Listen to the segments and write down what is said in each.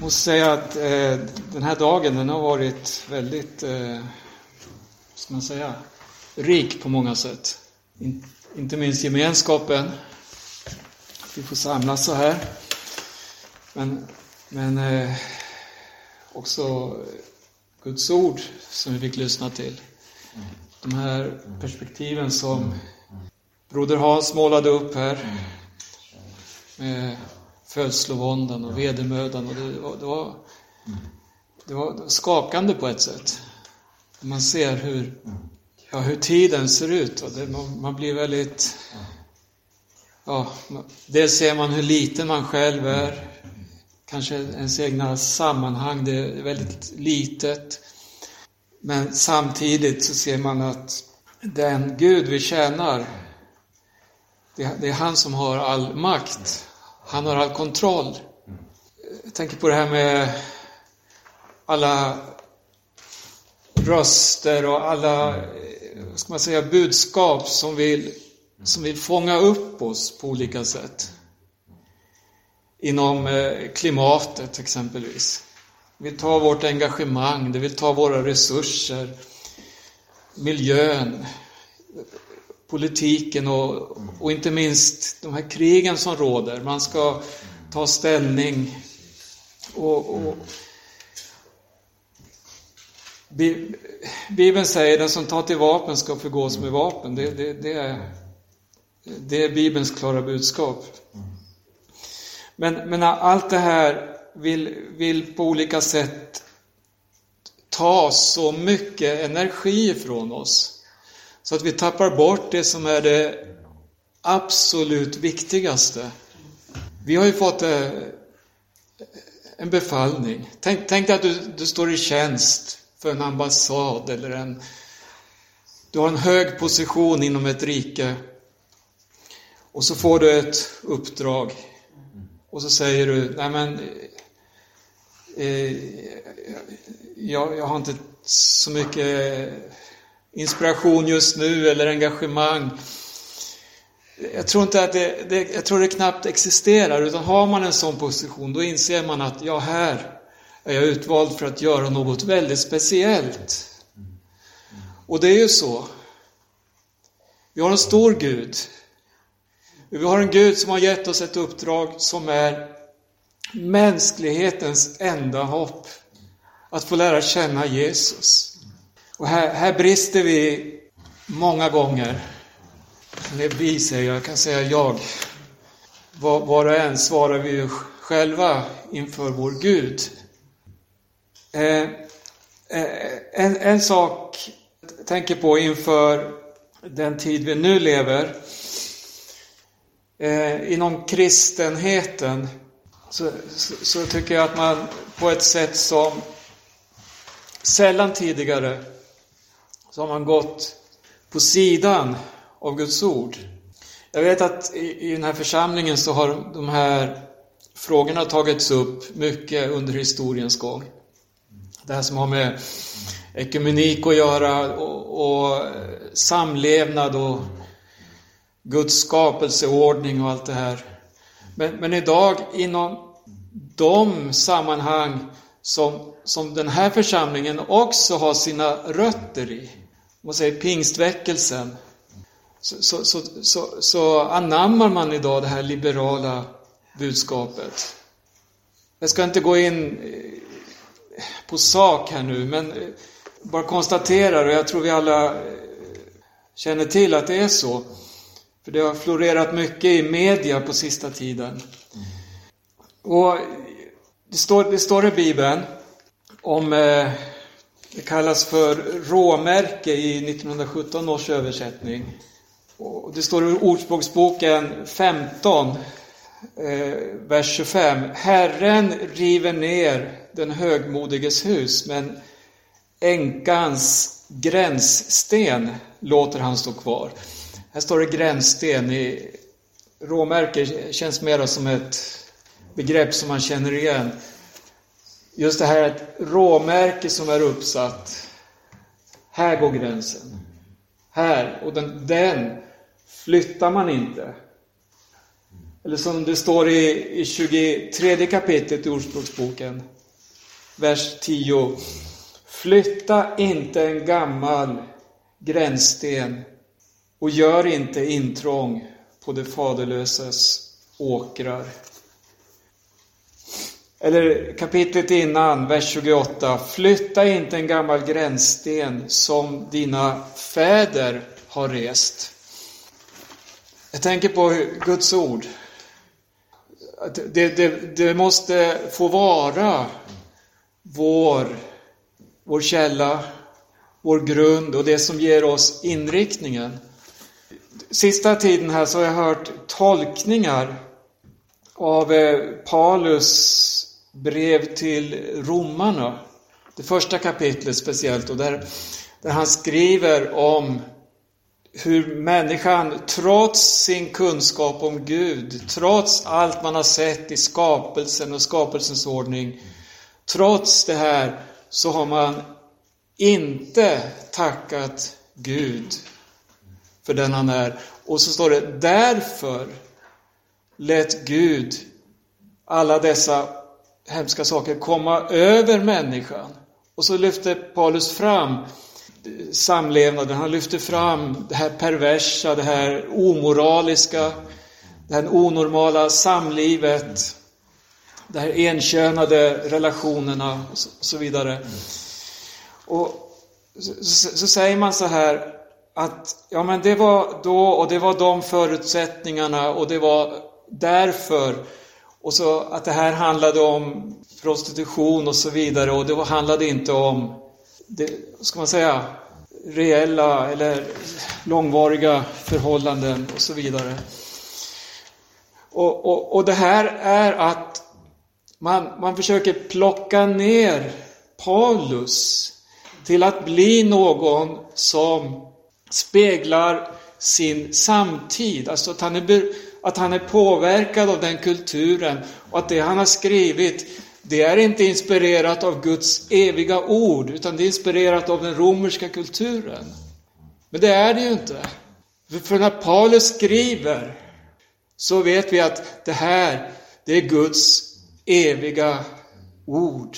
måste säga att eh, den här dagen den har varit väldigt, eh, ska man säga, rik på många sätt. In, inte minst gemenskapen, vi får samlas så här. Men, men eh, också Guds ord som vi fick lyssna till. De här perspektiven som Broder Hans målade upp här. Med födslovåndan och vedermödan. Och det, var, det, var, det var skakande på ett sätt. Man ser hur, ja, hur tiden ser ut. Och det, man, man, blir väldigt... Ja, dels ser man hur liten man själv är. Kanske ens egna sammanhang, det är väldigt litet. Men samtidigt så ser man att den Gud vi tjänar, det är han som har all makt. Han har all kontroll. Jag tänker på det här med alla röster och alla, vad ska man säga, budskap som vill, som vill fånga upp oss på olika sätt. Inom eh, klimatet exempelvis. Det vill ta vårt engagemang, det vill ta våra resurser, miljön, politiken och, och inte minst de här krigen som råder. Man ska ta ställning och, och Bibeln säger den som tar till vapen ska förgås med vapen. Det, det, det, är, det är Bibelns klara budskap. Men, men allt det här vill, vill på olika sätt ta så mycket energi ifrån oss. Så att vi tappar bort det som är det absolut viktigaste. Vi har ju fått eh, en befallning. Tänk, tänk dig att du, du står i tjänst för en ambassad eller en... Du har en hög position inom ett rike. Och så får du ett uppdrag. Och så säger du, nej men... Eh, jag, jag har inte så mycket inspiration just nu eller engagemang. Jag tror inte att det, det, jag tror det knappt existerar, utan har man en sån position, då inser man att ja, här är jag utvald för att göra något väldigt speciellt. Och det är ju så. Vi har en stor Gud. Vi har en Gud som har gett oss ett uppdrag som är mänsklighetens enda hopp. Att få lära känna Jesus. Och här, här brister vi många gånger. Eller vi säger jag, jag kan säga jag. Var, var och en svarar vi ju själva inför vår Gud. Eh, eh, en, en sak jag tänker på inför den tid vi nu lever. Eh, inom kristenheten så, så, så, tycker jag att man på ett sätt som sällan tidigare så har man gått på sidan av Guds ord. Jag vet att i, den här församlingen så har de här frågorna tagits upp mycket under historiens gång. Det här som har med ekumenik att göra och, och samlevnad och Guds skapelseordning och allt det här. Men, men idag inom de sammanhang som, som den här församlingen också har sina rötter i, man säger pingstväckelsen, så, så, så, så, så anammar man idag det här liberala budskapet. Jag ska inte gå in eh, på sak här nu, men eh, bara konstaterar, och jag tror vi alla eh, känner till att det är så. För det har florerat mycket i media på sista tiden. Och det står, det står i Bibeln om det kallas för råmärke i 1917 års översättning. Och det står i Ordspråksboken 15, eh, vers 25. Herren river ner den högmodiges hus, men änkans gränssten låter han stå kvar. Här står det gränssten. I råmärke känns mer som ett begrepp som man känner igen just det här ett råmärke som är uppsatt. Här går gränsen. Här, och den, den flyttar man inte. Eller som det står i, i 23 kapitlet i Ordspråksboken, vers 10. Flytta inte en gammal gränssten och gör inte intrång på det faderlösas åkrar. Eller kapitlet innan, vers 28. Flytta inte en gammal gränssten som dina fäder har rest. Jag tänker på Guds ord. Det, det, det måste få vara vår, vår källa, vår grund och det som ger oss inriktningen. Sista tiden här så har jag hört tolkningar av eh, Paulus brev till romarna. Det första kapitlet speciellt, och där, där han skriver om hur människan trots sin kunskap om Gud, trots allt man har sett i skapelsen och skapelsens ordning, trots det här så har man inte tackat Gud för den han är. Och så står det, därför lät Gud alla dessa hemska saker komma över människan. Och så lyfter Paulus fram samlevnaden, han lyfter fram det här perversa, det här omoraliska, det här onormala samlivet, de här enkönade relationerna och så vidare. Och så, så, säger man så här att ja men det var då och det var de förutsättningarna och det var därför och så att det här handlade om prostitution och så vidare och det handlade inte om, det, ska man säga, reella eller långvariga förhållanden och så vidare. Och, och, och det här är att man, man försöker plocka ner Paulus till att bli någon som speglar sin samtid. Alltså att han är att han är påverkad av den kulturen och att det han har skrivit det är inte inspirerat av Guds eviga ord, utan det är inspirerat av den romerska kulturen. Men det är det ju inte. För när Paulus skriver så vet vi att det här, det är Guds eviga ord.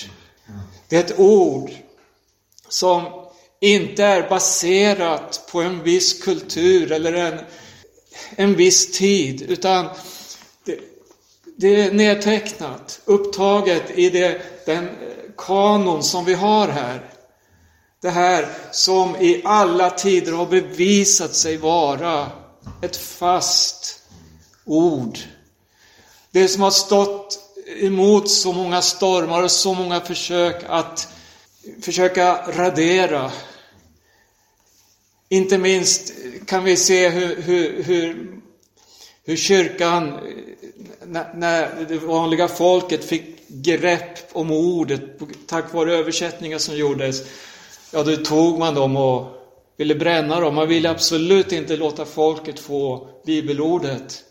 Det är ett ord som inte är baserat på en viss kultur eller en en viss tid, utan det, det är nedtecknat, upptaget i det, den kanon som vi har här. Det här som i alla tider har bevisat sig vara ett fast ord. Det som har stått emot så många stormar och så många försök att försöka radera inte minst kan vi se hur, hur, hur, hur kyrkan, när det vanliga folket fick grepp om ordet tack vare översättningar som gjordes, ja då tog man dem och ville bränna dem. Man ville absolut inte låta folket få bibelordet.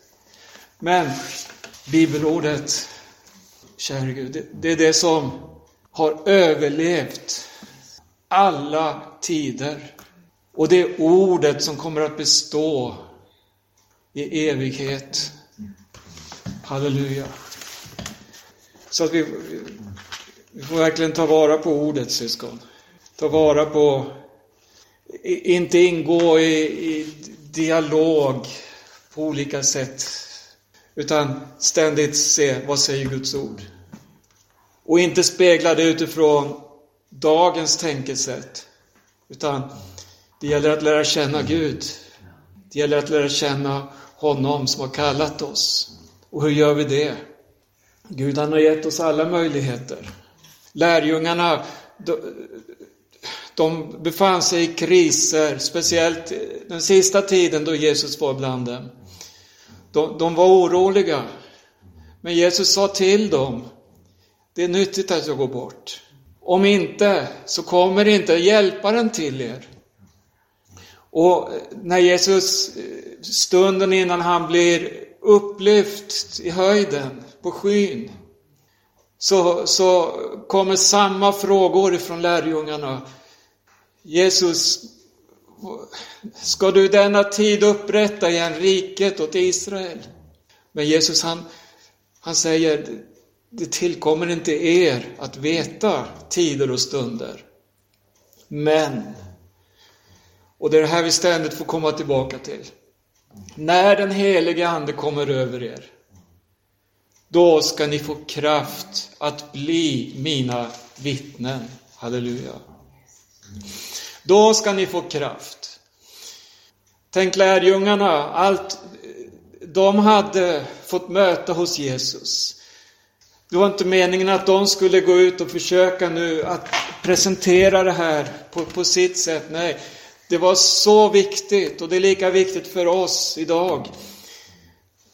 Men bibelordet, käre Gud, det, det är det som har överlevt alla tider. Och det är ordet som kommer att bestå i evighet. Halleluja. Så att vi, vi får verkligen ta vara på ordet, syskon. Ta vara på, inte ingå i, i dialog på olika sätt, utan ständigt se vad säger Guds ord. Och inte spegla det utifrån dagens tänkesätt, utan det gäller att lära känna Gud. Det gäller att lära känna honom som har kallat oss. Och hur gör vi det? Gud han har gett oss alla möjligheter. Lärjungarna, de befann sig i kriser, speciellt den sista tiden då Jesus var bland dem. De, de var oroliga. Men Jesus sa till dem, det är nyttigt att jag går bort. Om inte, så kommer inte hjälparen till er. Och eh, när Jesus, eh, stunden innan han blir upplyft i höjden, på skyn, så, så kommer samma frågor ifrån lärjungarna. Jesus, ska du denna tid upprätta igen riket åt Israel? Men Jesus han, han säger, det tillkommer inte er att veta tider och stunder. Men, och det är det här vi ständigt får komma tillbaka till. När den helige Ande kommer över er, då ska ni få kraft att bli mina vittnen. Halleluja. Då ska ni få kraft. Tänk lärjungarna, allt de hade fått möta hos Jesus. Det var inte meningen att de skulle gå ut och försöka nu att presentera det här på, på sitt sätt. Nej, det var så viktigt och det är lika viktigt för oss idag.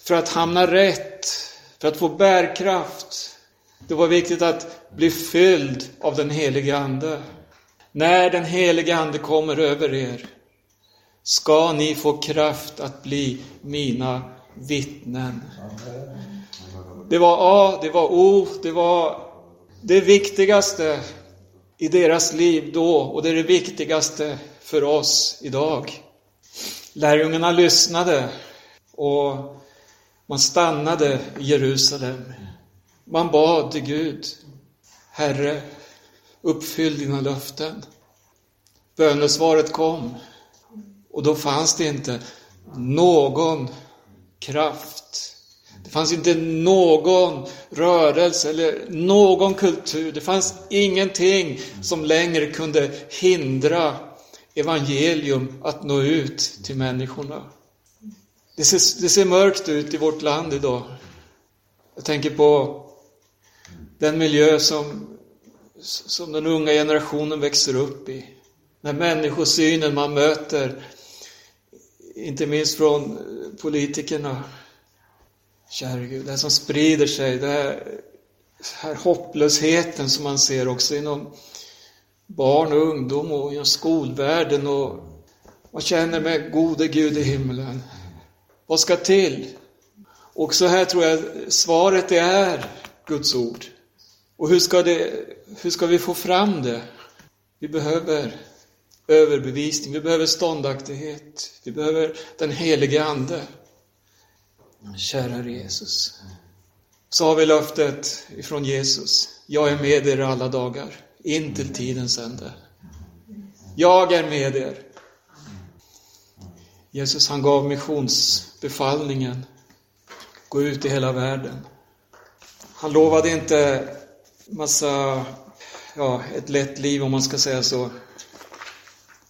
För att hamna rätt, för att få bärkraft. Det var viktigt att bli fylld av den helige Ande. När den helige Ande kommer över er ska ni få kraft att bli mina vittnen. Det var A, det var O, det var det viktigaste i deras liv då och det är det viktigaste för oss idag. Lärjungarna lyssnade och man stannade i Jerusalem. Man bad till Gud, Herre, uppfyll dina löften. Bönesvaret kom och då fanns det inte någon kraft. Det fanns inte någon rörelse eller någon kultur. Det fanns ingenting som längre kunde hindra evangelium att nå ut till människorna. Det ser, det ser mörkt ut i vårt land idag. Jag tänker på den miljö som, som den unga generationen växer upp i. Den människosynen man möter, inte minst från politikerna. Kära Gud, det som sprider sig, det här, här hopplösheten som man ser också inom barn och ungdom och inom skolvärlden och man känner med gode Gud i himlen. Vad ska till? Och så här tror jag svaret är Guds ord. Och hur ska, det, hur ska vi få fram det? Vi behöver överbevisning, vi behöver ståndaktighet, vi behöver den helige Ande. Kära Jesus. Så har vi löftet ifrån Jesus. Jag är med er alla dagar, in till tidens ände. Jag är med er. Jesus han gav missionsbefallningen. Gå ut i hela världen. Han lovade inte massa, ja, ett lätt liv om man ska säga så.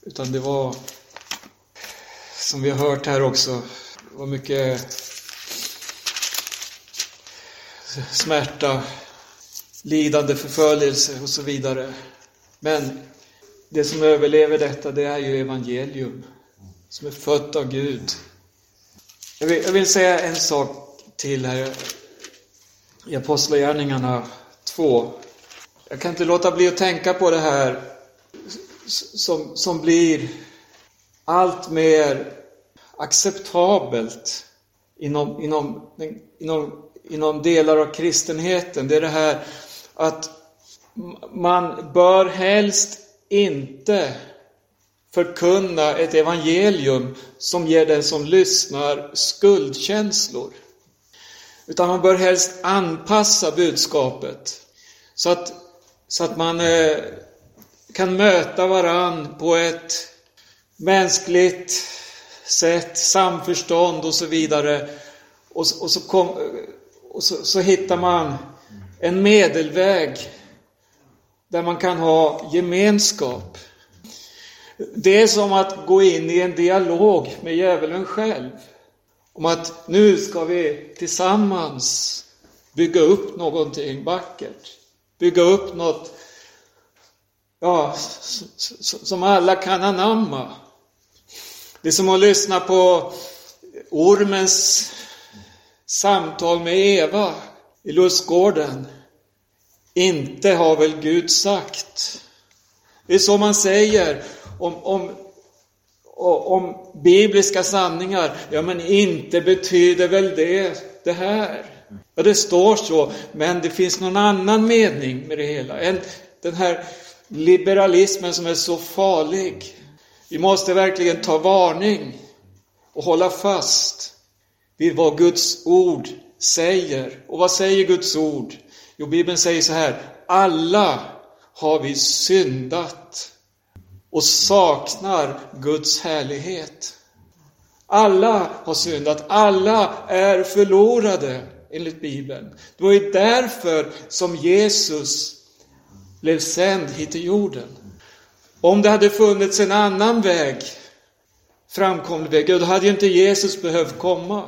Utan det var, som vi har hört här också, det var mycket smärta, lidande, förföljelse och så vidare. Men det som överlever detta, det är ju evangelium, som är fött av Gud. Jag vill, jag vill säga en sak till här i Apostlagärningarna 2. Jag kan inte låta bli att tänka på det här som, som blir allt mer acceptabelt inom, inom, inom inom delar av kristenheten, det är det här att man bör helst inte förkunna ett evangelium som ger den som lyssnar skuldkänslor. Utan man bör helst anpassa budskapet så att, så att man eh, kan möta varann på ett mänskligt sätt, samförstånd och så vidare. Och, och så kom, eh, och så, så hittar man en medelväg där man kan ha gemenskap. Det är som att gå in i en dialog med djävulen själv. Om att nu ska vi tillsammans bygga upp någonting vackert. Bygga upp något ja, som alla kan anamma. Det är som att lyssna på ormens samtal med Eva i lustgården. Inte har väl Gud sagt. Det är så man säger om, om, om bibliska sanningar. Ja, men inte betyder väl det det här? Ja, det står så, men det finns någon annan mening med det hela. En, den här liberalismen som är så farlig. Vi måste verkligen ta varning och hålla fast vid vad Guds ord säger. Och vad säger Guds ord? Jo, Bibeln säger så här, alla har vi syndat och saknar Guds härlighet. Alla har syndat, alla är förlorade enligt Bibeln. Det var ju därför som Jesus blev sänd hit till jorden. Om det hade funnits en annan väg, framkomlig väg, då hade ju inte Jesus behövt komma.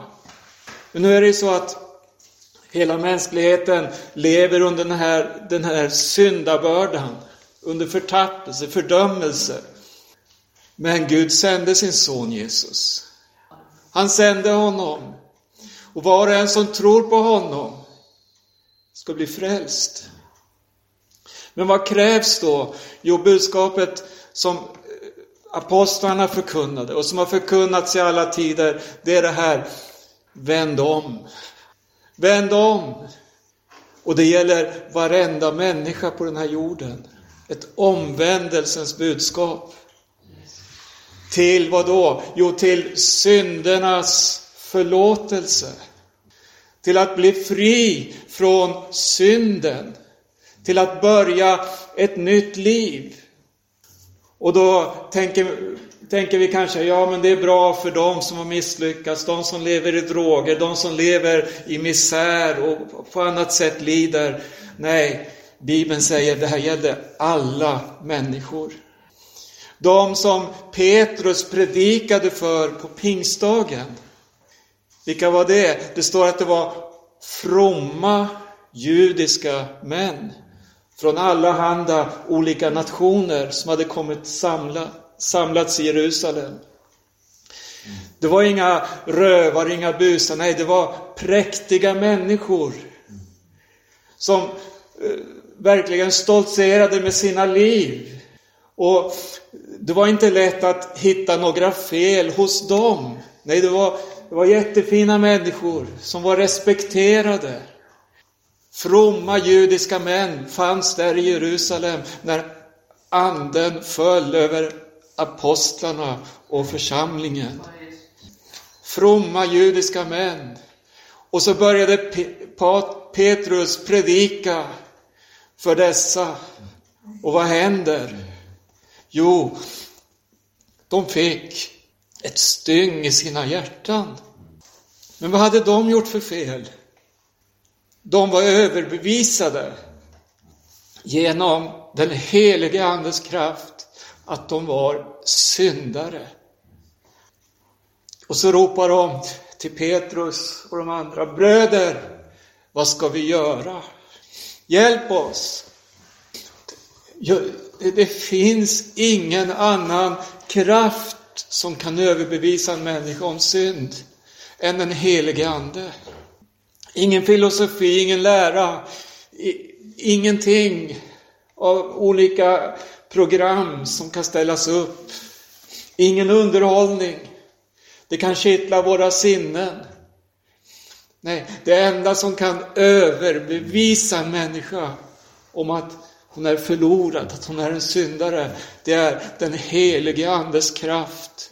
Men nu är det ju så att hela mänskligheten lever under den här, den här syndabördan, under förtappelse, fördömelse. Men Gud sände sin son Jesus. Han sände honom. Och var och en som tror på honom ska bli frälst. Men vad krävs då? Jo, budskapet som apostlarna förkunnade och som har förkunnats i alla tider, det är det här, vänd om. Vänd om! Och det gäller varenda människa på den här jorden. Ett omvändelsens budskap. Till vad då? Jo, till syndernas förlåtelse. Till att bli fri från synden. Till att börja ett nytt liv. Och då tänker, tänker vi kanske, ja men det är bra för de som har misslyckats, de som lever i droger, de som lever i misär och på annat sätt lider. Nej, Bibeln säger det här gäller alla människor. De som Petrus predikade för på pingstdagen. Vilka var det? Det står att det var fromma judiska män från alla handa olika nationer som hade kommit samlat samlats i Jerusalem. Det var inga rövare, inga busar, nej det var präktiga människor som eh, verkligen stoltserade med sina liv. Och det var inte lätt att hitta några fel hos dem. Nej, det var, det var jättefina människor som var respekterade. Fromma judiska män fanns där i Jerusalem när anden föll över apostlarna och församlingen. Fromma judiska män. Och så började Petrus predika för dessa. Och vad händer? Jo, de fick ett styng i sina hjärtan. Men vad hade de gjort för fel? De var överbevisade genom den helige Andes kraft att de var syndare. Och så ropar de till Petrus och de andra, bröder, vad ska vi göra? Hjälp oss! Det finns ingen annan kraft som kan överbevisa en människa om synd än den helige Ande. Ingen filosofi, ingen lära, ingenting av olika program som kan ställas upp. Ingen underhållning. Det kan kittla våra sinnen. Nej, det enda som kan överbevisa en människa om att hon är förlorad, att hon är en syndare, det är den helige Andes kraft.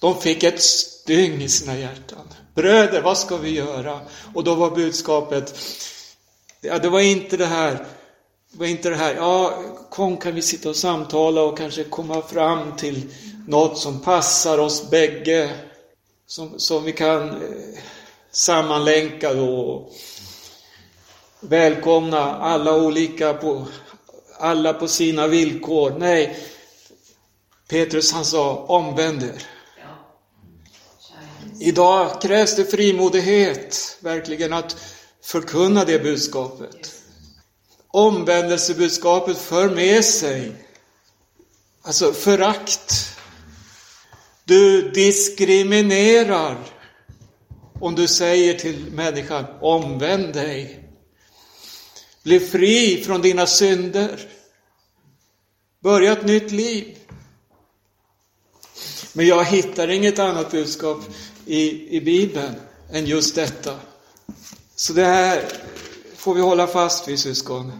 De fick ett styng i sina hjärtan. Bröder, vad ska vi göra? Och då var budskapet, ja, det var inte det här, var inte det här, ja, kom kan vi sitta och samtala och kanske komma fram till något som passar oss bägge, som, som vi kan eh, sammanlänka då. Välkomna alla olika på, alla på sina villkor. Nej, Petrus han sa, omvänd er. Idag krävs det frimodighet, verkligen, att förkunna det budskapet. Omvändelsebudskapet för med sig, alltså förakt. Du diskriminerar om du säger till människan, omvänd dig. Bli fri från dina synder. Börja ett nytt liv. Men jag hittar inget annat budskap i, i Bibeln än just detta. Så det här får vi hålla fast vid syskon.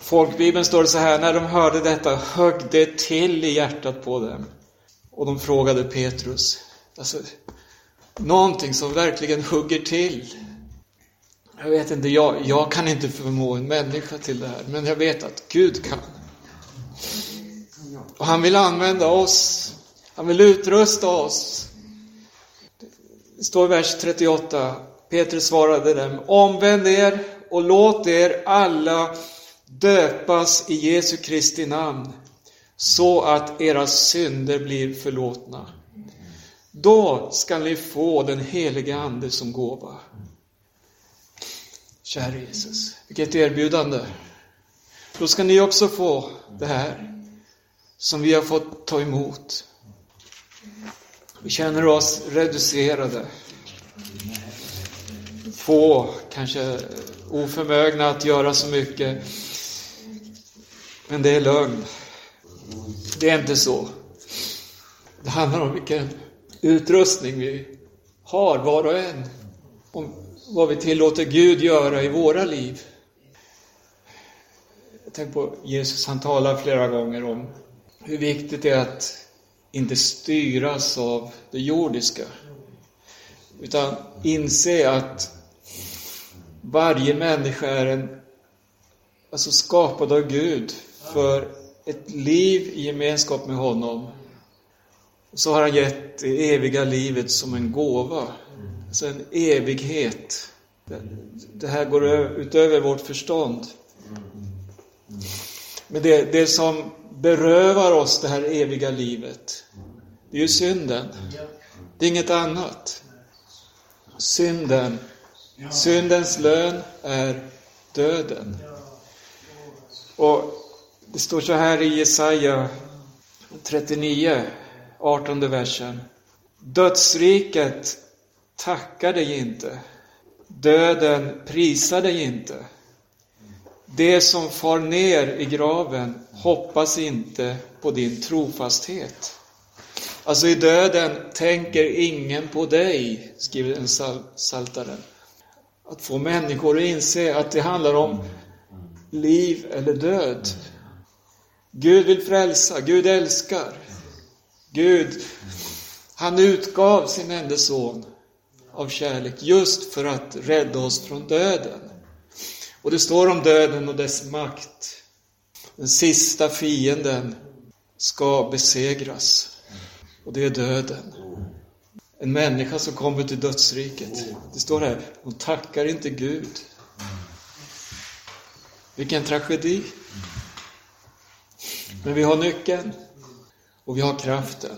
Folkbibeln står det så här, när de hörde detta högg det till i hjärtat på dem. Och de frågade Petrus, Alltså, någonting som verkligen hugger till. Jag vet inte, jag, jag kan inte förmå en människa till det här, men jag vet att Gud kan. Och han vill använda oss. Han vill utrusta oss. Det står i vers 38. Petrus svarade dem. Omvänd er och låt er alla döpas i Jesu Kristi namn så att era synder blir förlåtna. Då skall ni få den heliga Ande som gåva. Kära Jesus, vilket erbjudande. Då ska ni också få det här som vi har fått ta emot. Vi känner oss reducerade. Få, kanske oförmögna att göra så mycket. Men det är lögn. Det är inte så. Det handlar om vilken utrustning vi har, var och en. Om vad vi tillåter Gud göra i våra liv. Tänk på Jesus, han talar flera gånger om hur viktigt det är att inte styras av det jordiska. Utan inse att varje människa är en, alltså skapad av Gud för ett liv i gemenskap med honom. Och så har han gett det eviga livet som en gåva. Alltså en evighet. Det här går utöver vårt förstånd. Men det, det som berövar oss det här eviga livet, det är ju synden. Det är inget annat. Synden. Syndens lön är döden. Och det står så här i Jesaja 39, 18 versen. Dödsriket tackar dig inte. Döden prisar dig inte. Det som far ner i graven hoppas inte på din trofasthet. Alltså i döden tänker ingen på dig, skriver en saltaren. Att få människor att inse att det handlar om liv eller död. Gud vill frälsa, Gud älskar. Gud, han utgav sin enda son av kärlek just för att rädda oss från döden. Och det står om döden och dess makt. Den sista fienden ska besegras. Och det är döden. En människa som kommer till dödsriket. Det står här, hon tackar inte Gud. Vilken tragedi. Men vi har nyckeln och vi har kraften.